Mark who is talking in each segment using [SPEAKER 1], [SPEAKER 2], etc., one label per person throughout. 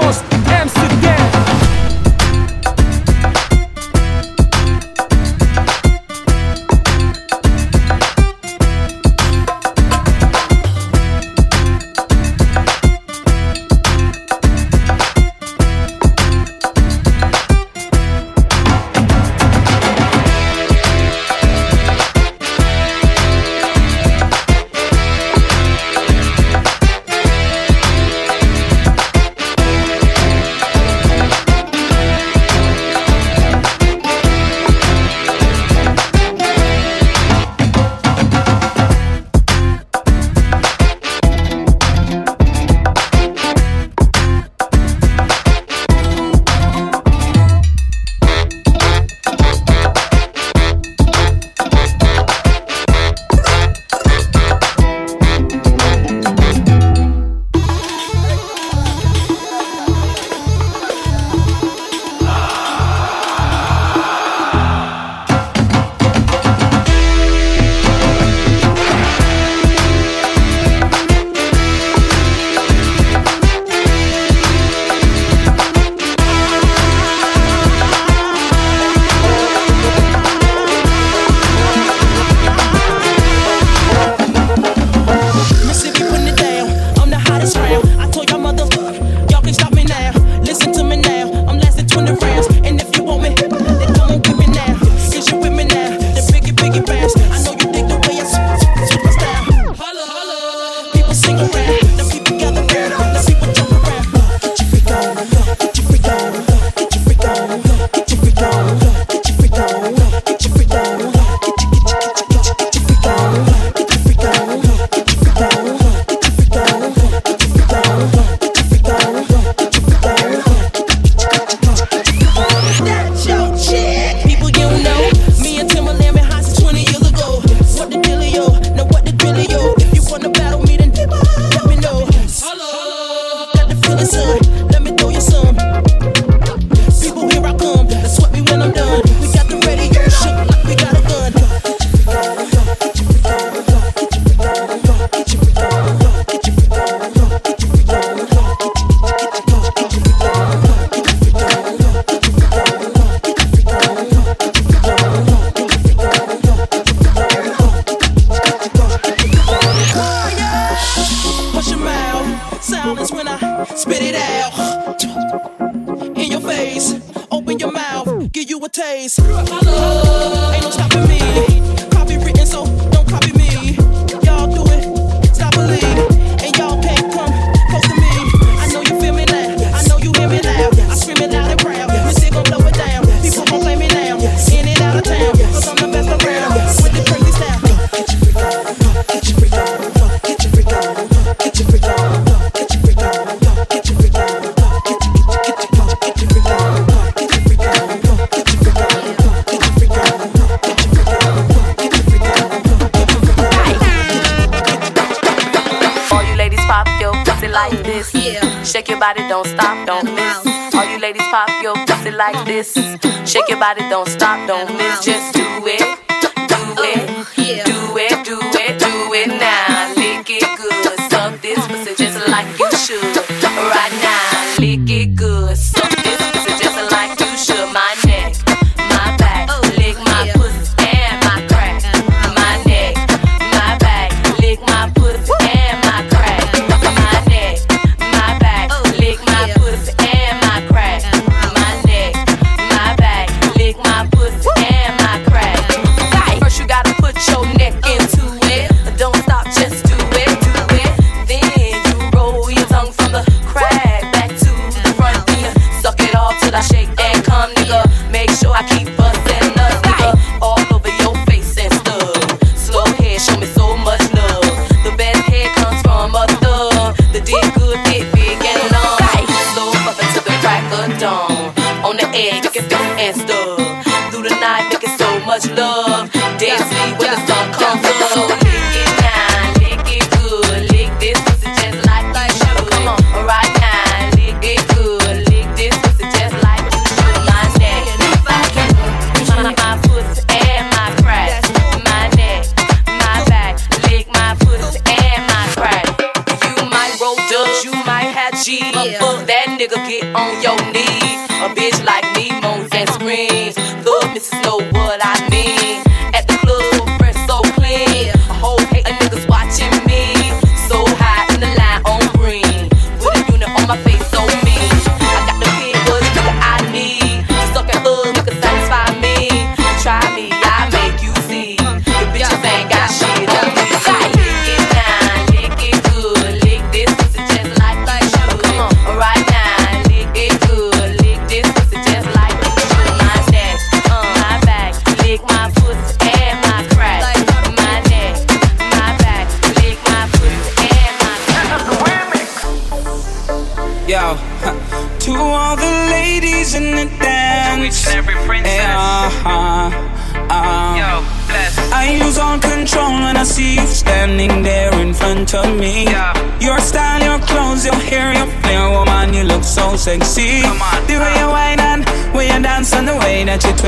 [SPEAKER 1] Dios Shake your body, don't stop, don't miss. All you ladies pop your pussy like this. Shake your body, don't stop, don't miss.
[SPEAKER 2] Just do it. the edge, looking
[SPEAKER 3] dumb and
[SPEAKER 2] stuff. Through the night, making so much love. Dance me
[SPEAKER 3] when
[SPEAKER 2] the
[SPEAKER 3] sun
[SPEAKER 2] comes.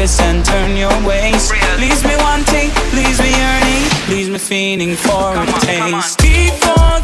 [SPEAKER 2] surface and turn your
[SPEAKER 3] ways.
[SPEAKER 2] Leaves me wanting, leaves me yearning, leaves me feeling for
[SPEAKER 3] come
[SPEAKER 2] a
[SPEAKER 3] on,
[SPEAKER 2] taste. on.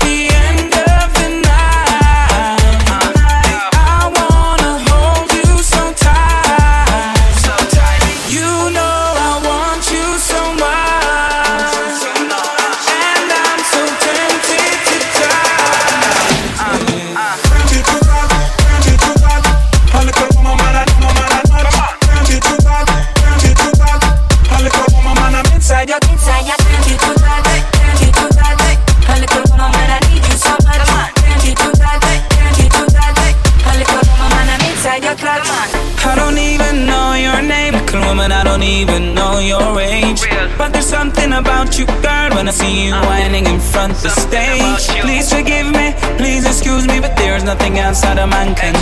[SPEAKER 2] 慢开。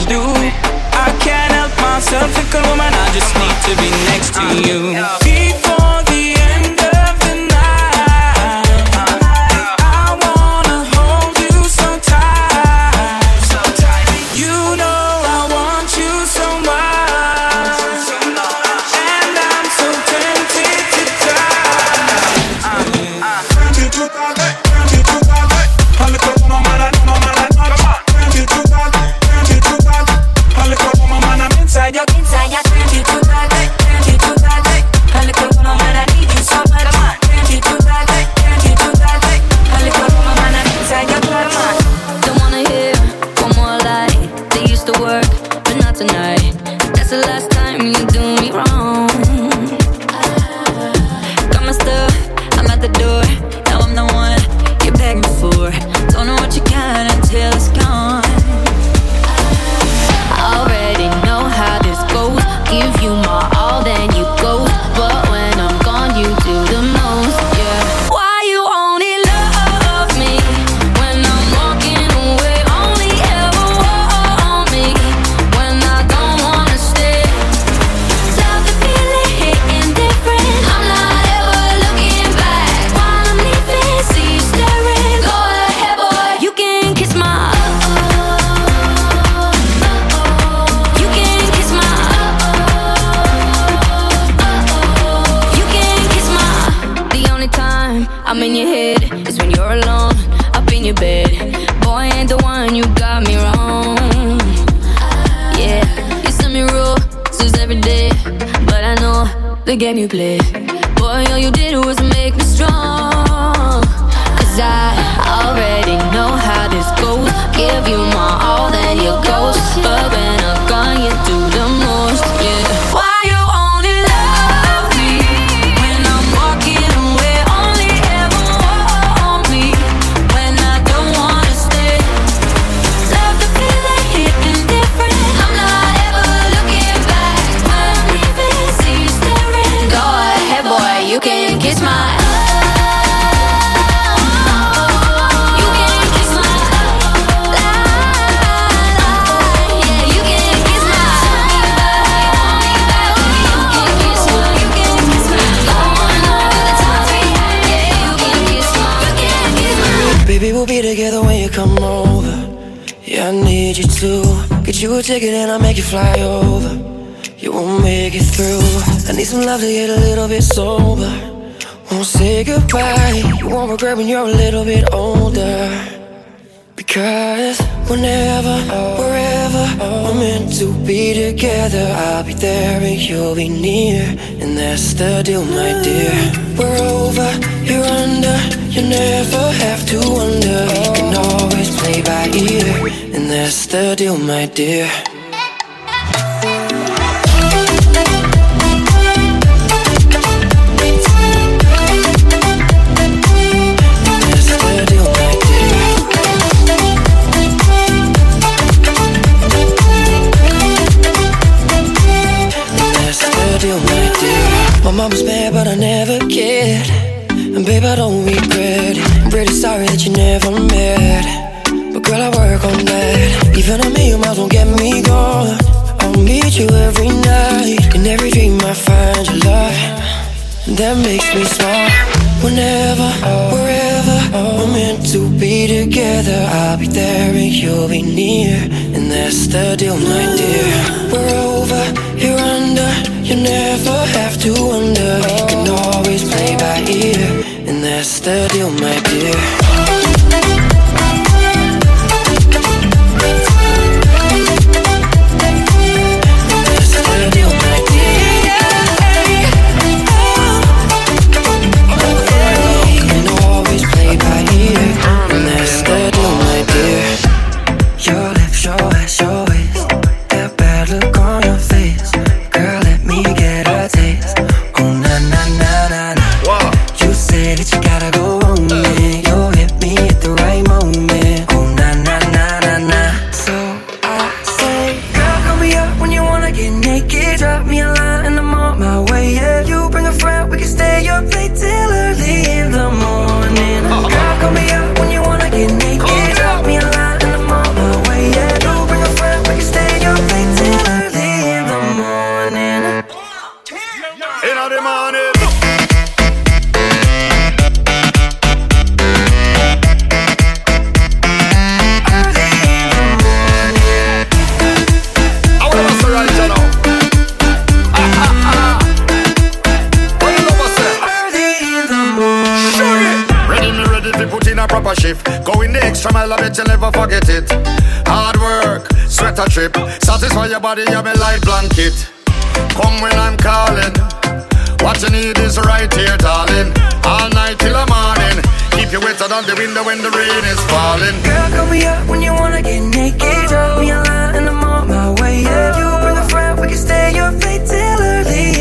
[SPEAKER 2] you
[SPEAKER 4] a
[SPEAKER 5] ticket and I'll make you fly over. You won't make it through. I need some love to get a little bit sober. Won't say goodbye. You won't regret when you're a little bit older. Because whenever, wherever, we're meant to be together. I'll be there and you'll be near. And that's the deal, my dear. We're over you're under. You never have to wonder. We can always play by ear. And that's the deal, my dear. My dear. That's the deal, my dear. My mama's mad, but I never cared. And babe, I don't regret it. I'm pretty sorry that you never met. But girl, I work on that. Even a million miles won't get me gone. I'll meet you every night. In every dream, I find your love. That makes me smile. Whenever, wherever we're meant to be together, I'll be there and you'll be near. And that's the deal, my dear. We're over, you're under. You never have to wonder. You can always play by ear. And that's the deal, my dear. A
[SPEAKER 6] shift. Going the extra mile, I bet you never forget it. Hard work, sweat a trip. Satisfy your body, you're my light blanket. Come when I'm calling. What you need is right here, darling. All night till the morning. Keep you wetter on the window when the rain is falling.
[SPEAKER 5] Girl, call me up when you wanna get naked. Drop me a line and I'm on my way. Yeah, you bring a friend, we can stay up late till early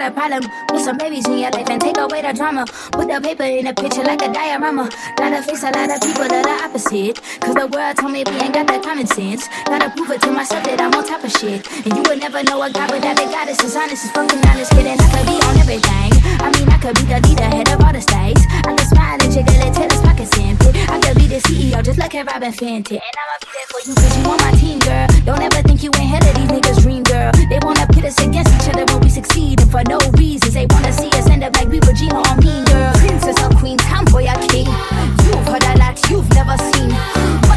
[SPEAKER 7] got a problem. Put some babies in your life and take away the drama. Put the paper in a picture like a diorama. Gotta face a lot of people that are opposite. Cause the world told me we ain't got that common sense. Gotta prove it to myself that I'm on top of shit. And you would never know a guy without a goddess is honest as fucking honest. Kidding, I could be on everything. I mean, I could be the leader, head of all the states. I could smile and jiggle it till his pockets empty. I could be the CEO, just like a Robyn Fenty. And I'ma be there for you cause you on my team, girl. Don't ever think you ain't hell of these niggas' dream, girl. They wanna pit us against each other when we succeed. And for no reasons, they wanna see us end up like we were Gina or Mean Girl. Princess or queen, tomboy or king. You've heard a lot you've never seen.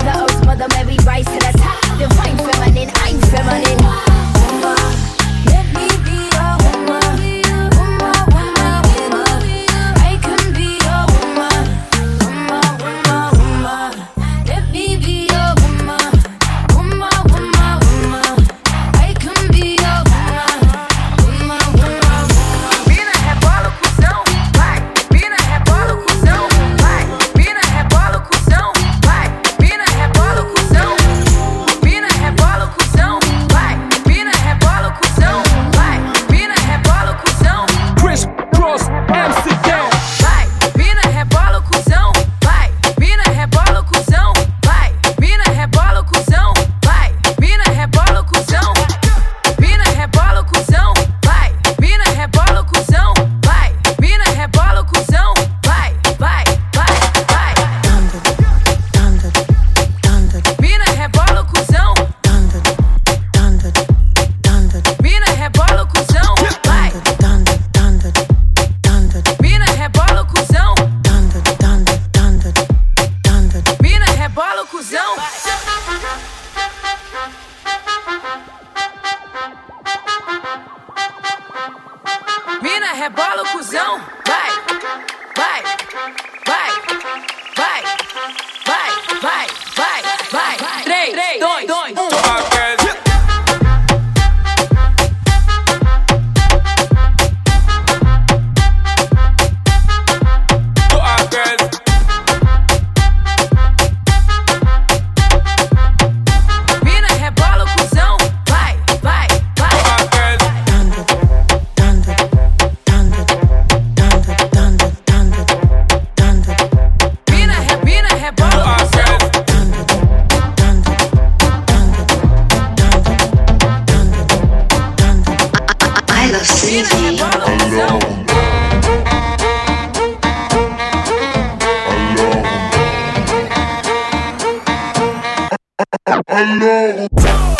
[SPEAKER 2] alone.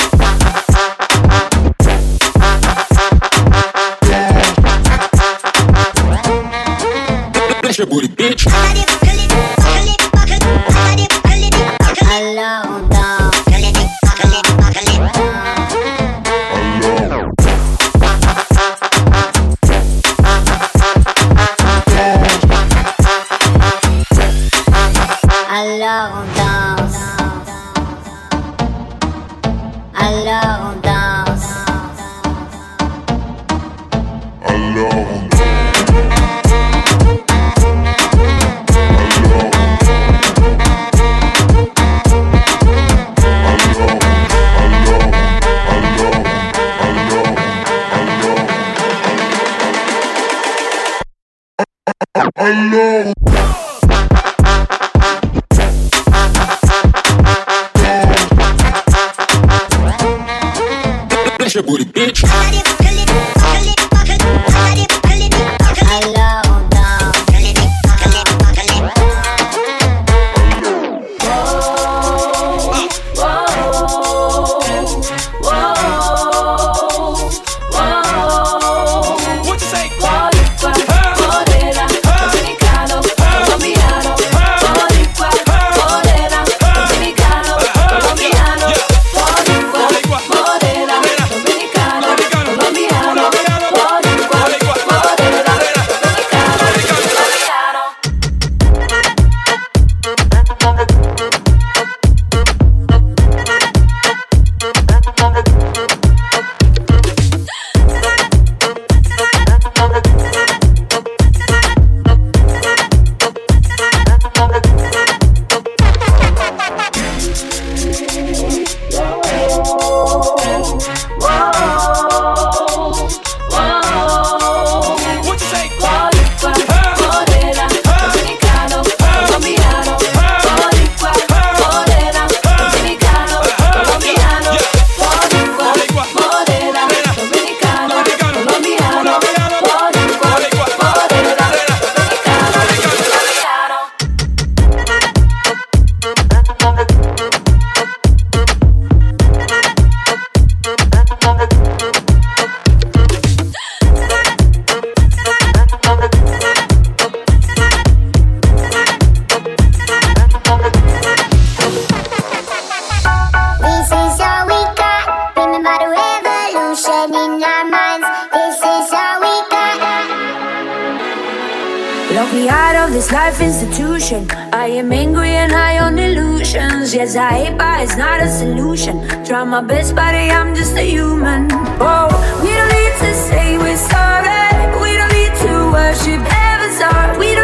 [SPEAKER 2] prescription. Try my best, buddy, I'm just a human. Oh, we don't need to say we're sorry. We don't need to worship heaven's art. We don't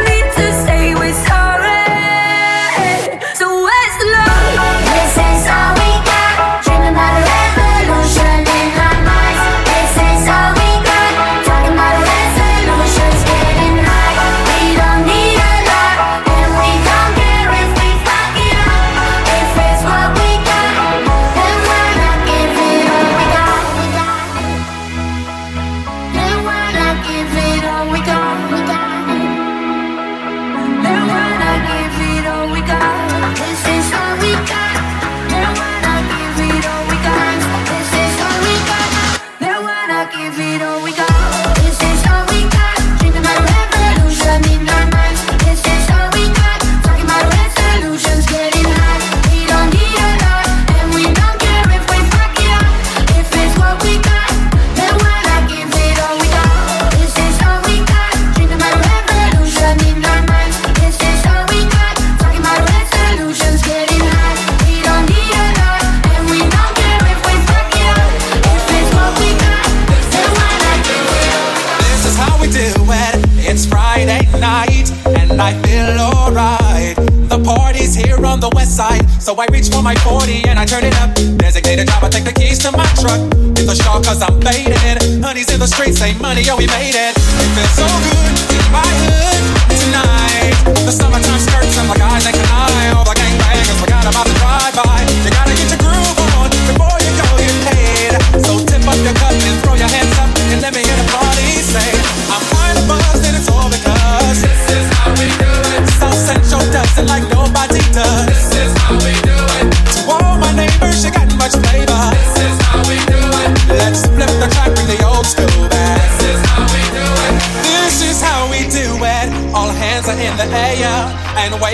[SPEAKER 8] cause I'm faded. Honey's in the streets, say money, yo, we made it. It feels so good in my hood tonight. The summertime skirts and the guys ain't can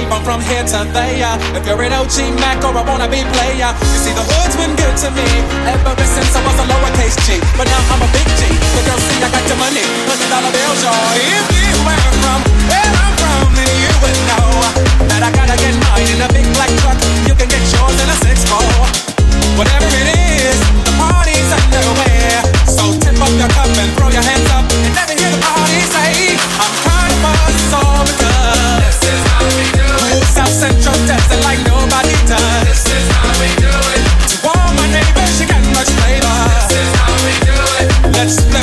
[SPEAKER 8] wave 'em from here to there. If you're an OG Mac or a wannabe player, you see the hood's been good to me ever since I was a lowercase G. But now I'm a big G. The girls see I got the money, hundred dollar bills, y'all. If you were from where I'm from, then you would know that I gotta get mine in a big black truck. You can get yours in a six four. Whatever it is, the party's underway. So tip up your cup and throw your hands up and let me hear the party say, I'm kind of buzzed all because Central it like nobody does. This is how we do it. My you got much flavor. This is how we do it. Let's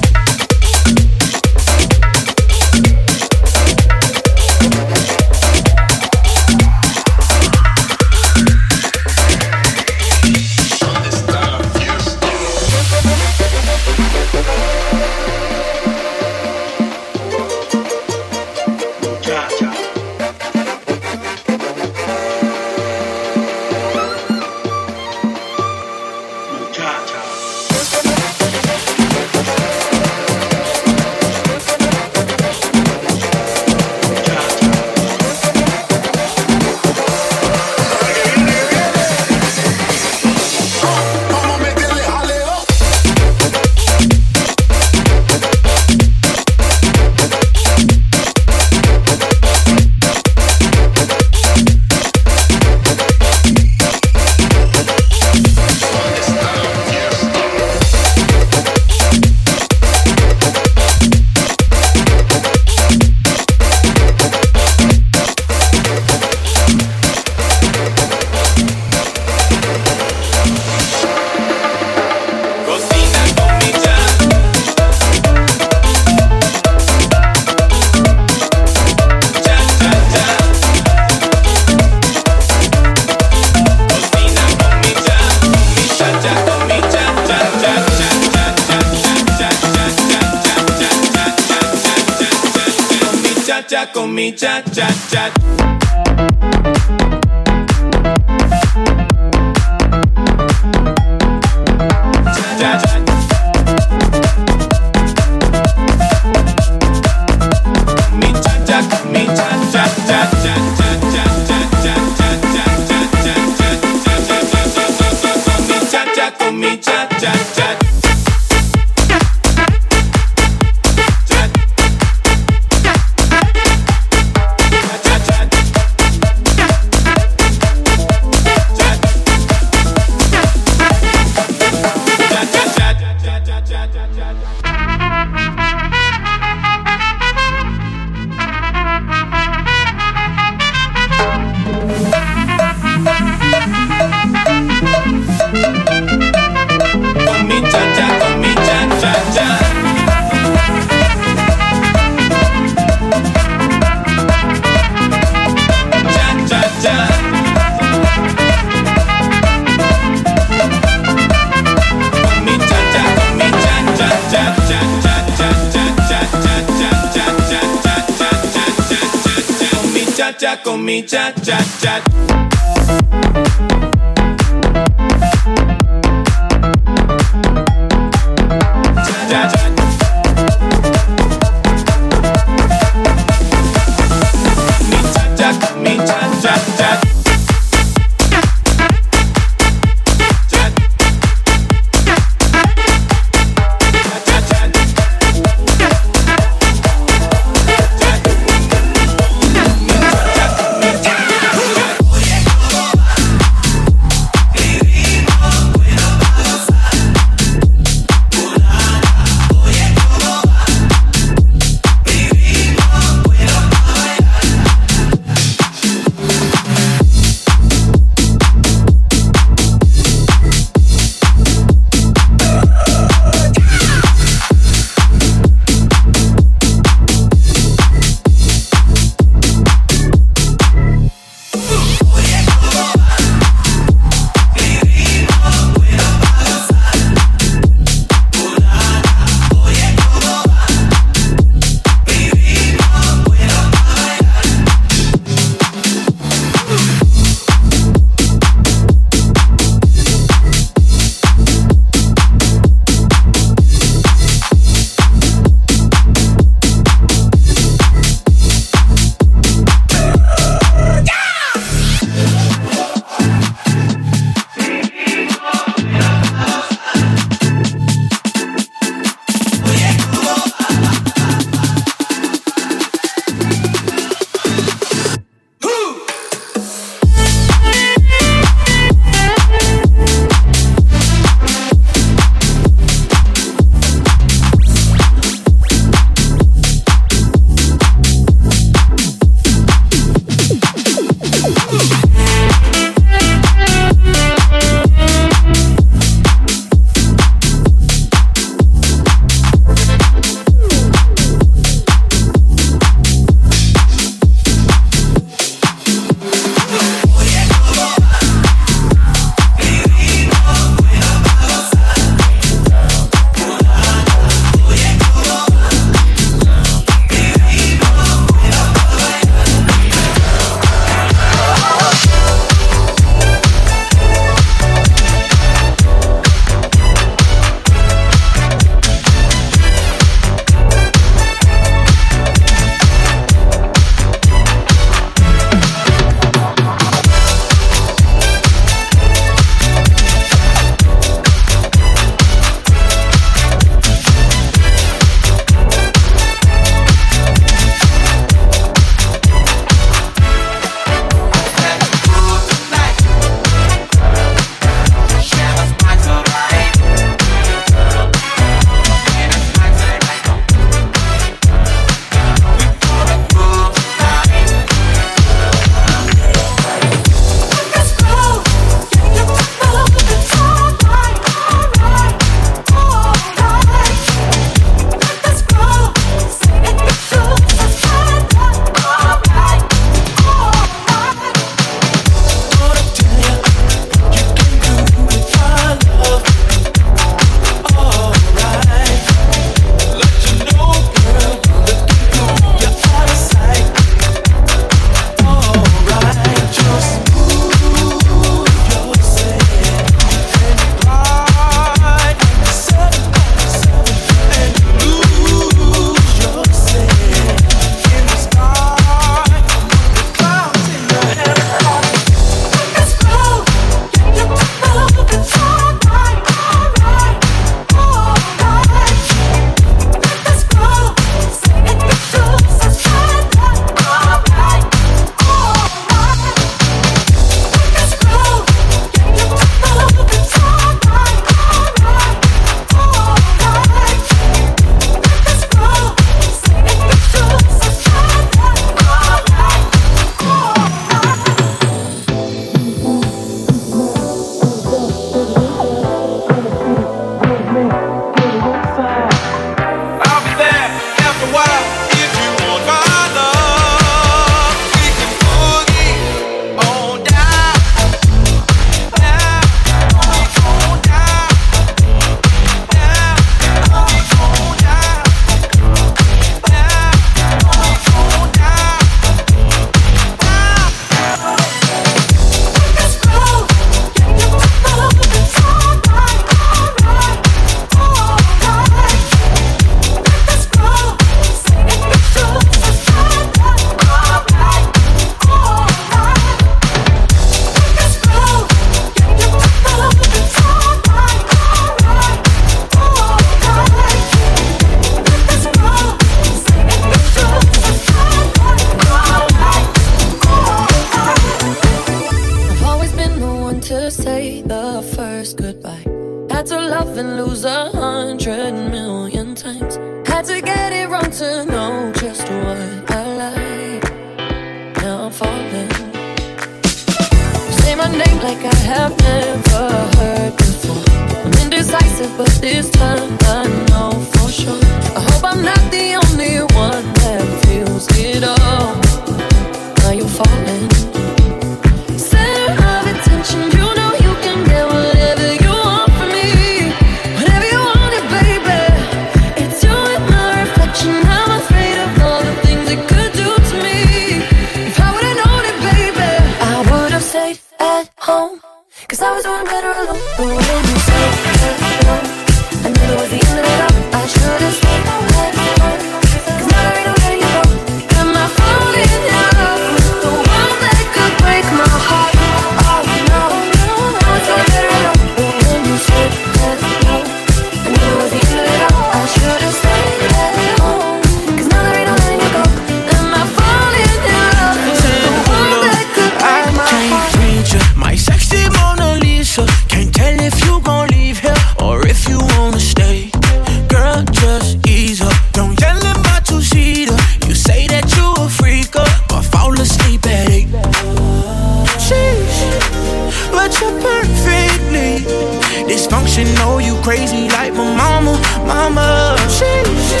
[SPEAKER 9] Should know you
[SPEAKER 10] crazy like my mama, mama. She, she,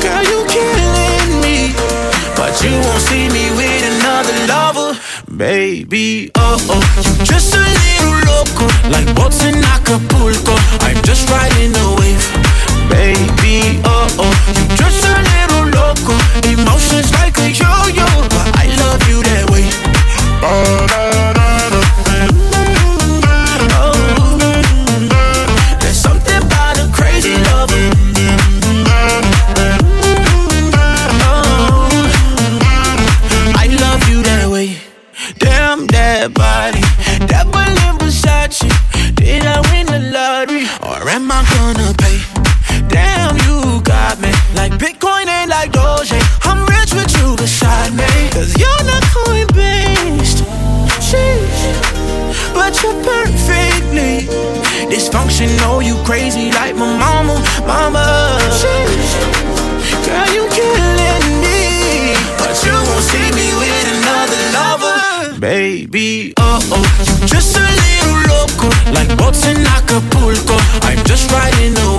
[SPEAKER 10] girl, you killing me, but you won't see me with another lover, baby. Oh oh, you just a little loco, like boats in Acapulco. I'm just riding the wave, baby. Oh oh, you just a little loco, emotions like a She know you crazy like my mama, mama. Girl, you killing me, but you won't see me with another lover, baby. Oh oh, just a little loco, like boats in Acapulco. I'm just riding
[SPEAKER 5] away.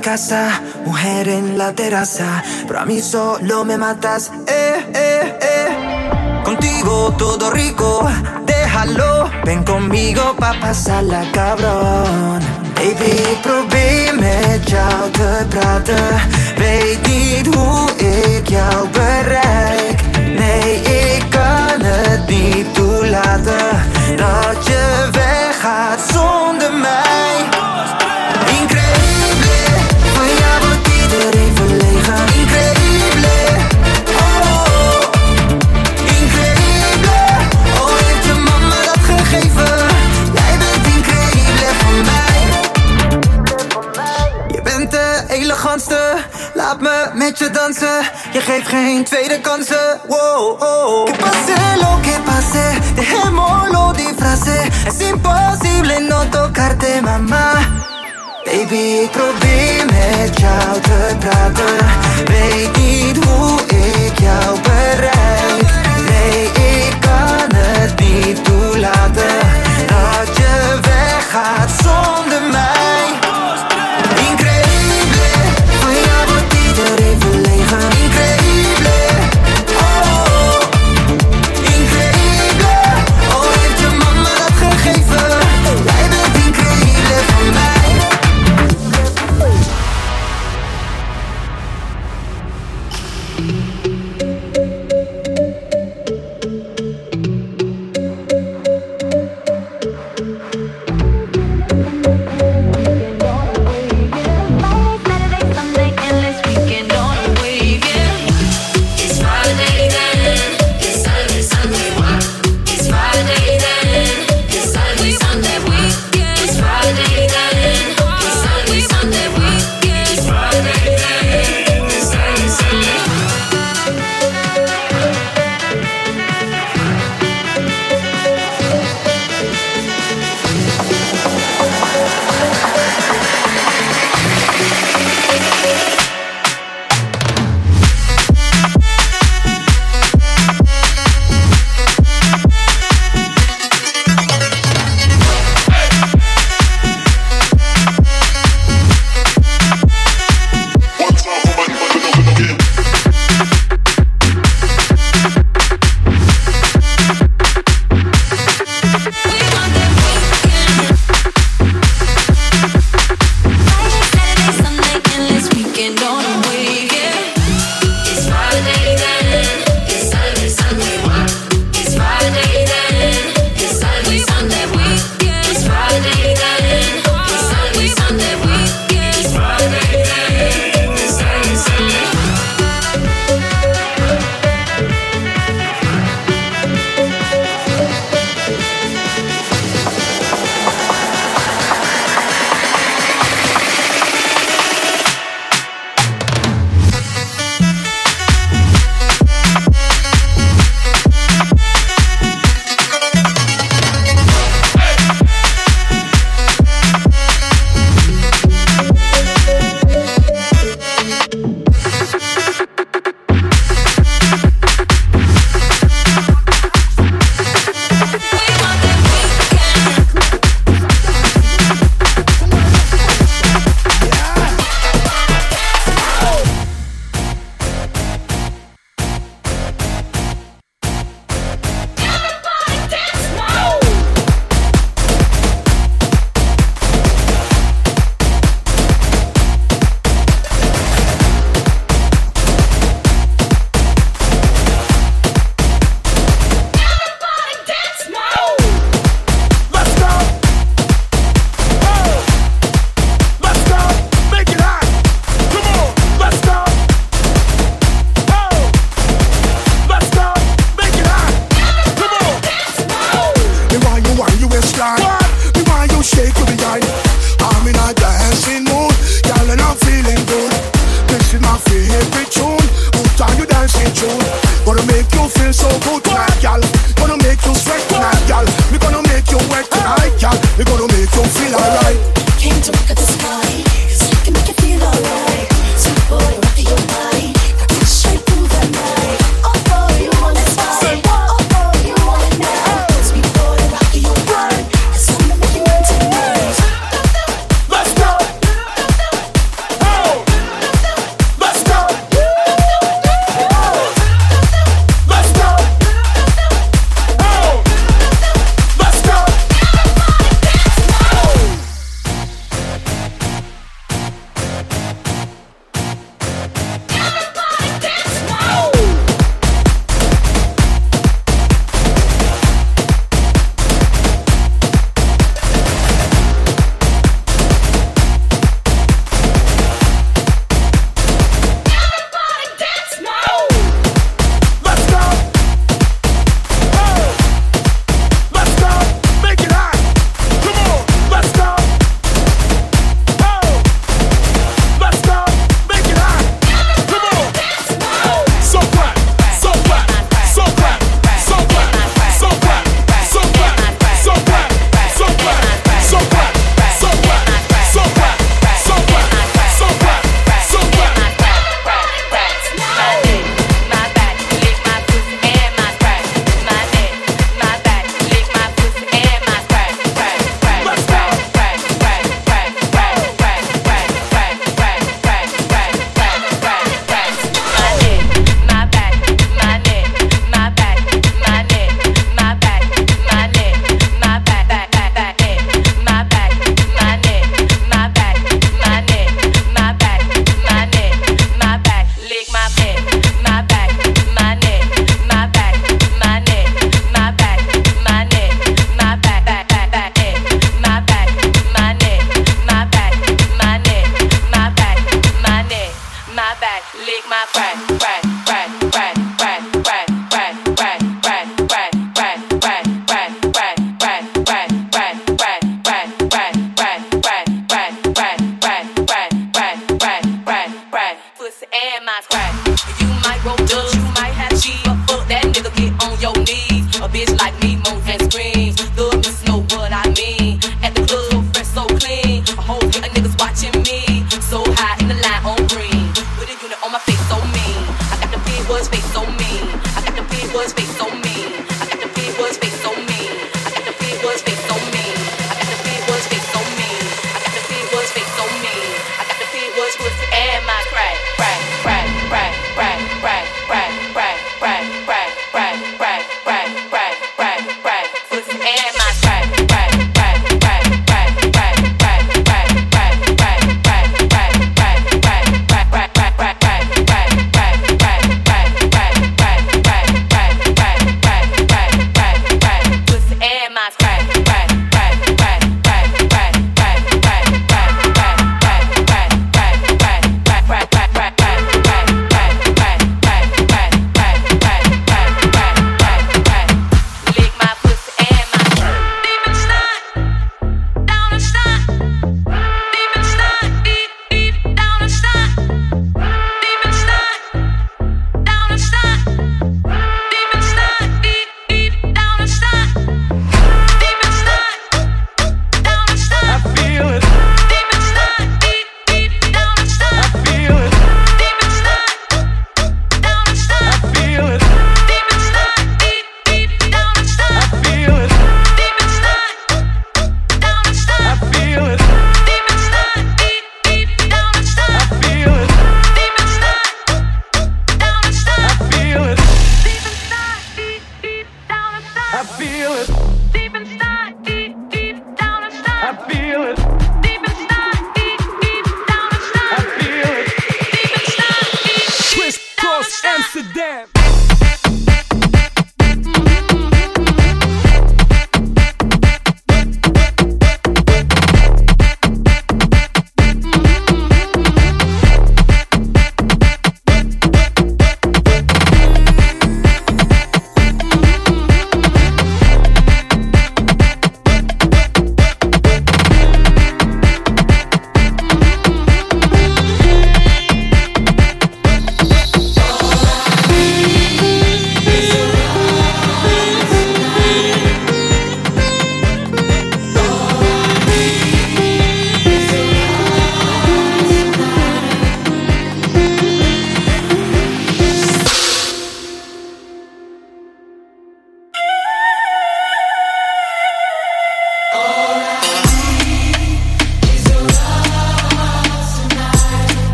[SPEAKER 5] casa, mujer en la terraza, pero a mí solo me matas, eh, eh, eh. Contigo todo rico, déjalo, ven conmigo pa' pasarla cabrón. Baby, probeer jou te praten, weet niet hoe ik jou bereik. Nee, ik kan het niet toelaten. met je dansen. Je geeft geen tweede kansen. Wow, oh. Que pase lo que pase, dejémoslo de frase. Es imposible no tocarte, mama. Baby, ik probeer met jou te praten. Weet niet hoe ik jou bereik. Nee, ik kan het niet